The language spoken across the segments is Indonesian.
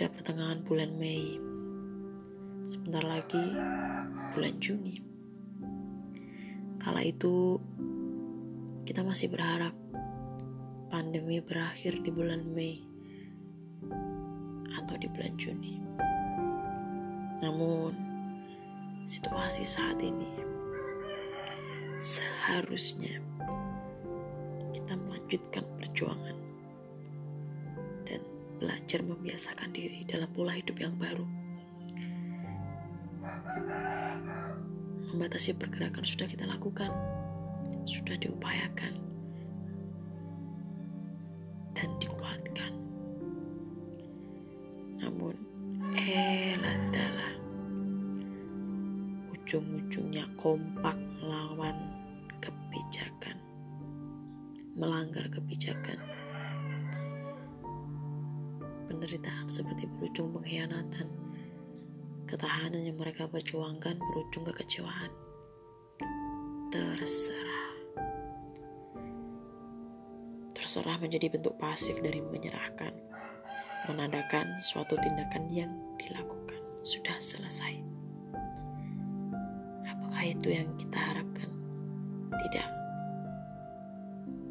Sudah pertengahan bulan Mei. Sebentar lagi bulan Juni. Kala itu kita masih berharap pandemi berakhir di bulan Mei atau di bulan Juni. Namun situasi saat ini seharusnya kita melanjutkan perjuangan belajar membiasakan diri dalam pola hidup yang baru. Membatasi pergerakan sudah kita lakukan, sudah diupayakan, dan dikuatkan. Namun, eh landalah, ujung-ujungnya kompak melawan kebijakan, melanggar kebijakan. Penderitaan seperti berujung pengkhianatan Ketahanan yang mereka perjuangkan berujung kekecewaan. Terserah. Terserah menjadi bentuk pasif dari menyerahkan. Menandakan suatu tindakan yang dilakukan sudah selesai. Apakah itu yang kita harapkan? Tidak.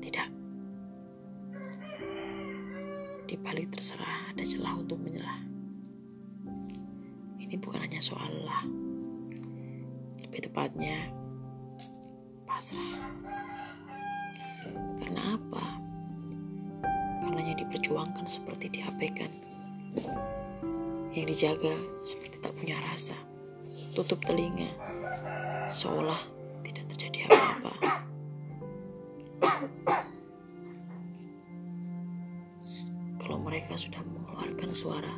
Tidak. Di balik terserah ada celah untuk menyerah. Ini bukan hanya soal lah. Lebih tepatnya pasrah. Karena apa? Karena yang diperjuangkan seperti diabaikan. Yang dijaga seperti tak punya rasa. Tutup telinga. Seolah tidak terjadi apa-apa kalau mereka sudah mengeluarkan suara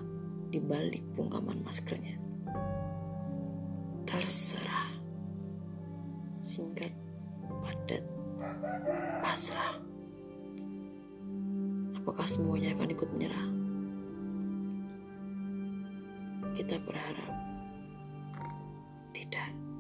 di balik bungkaman maskernya. Terserah. Singkat, padat, pasrah. Apakah semuanya akan ikut menyerah? Kita berharap tidak.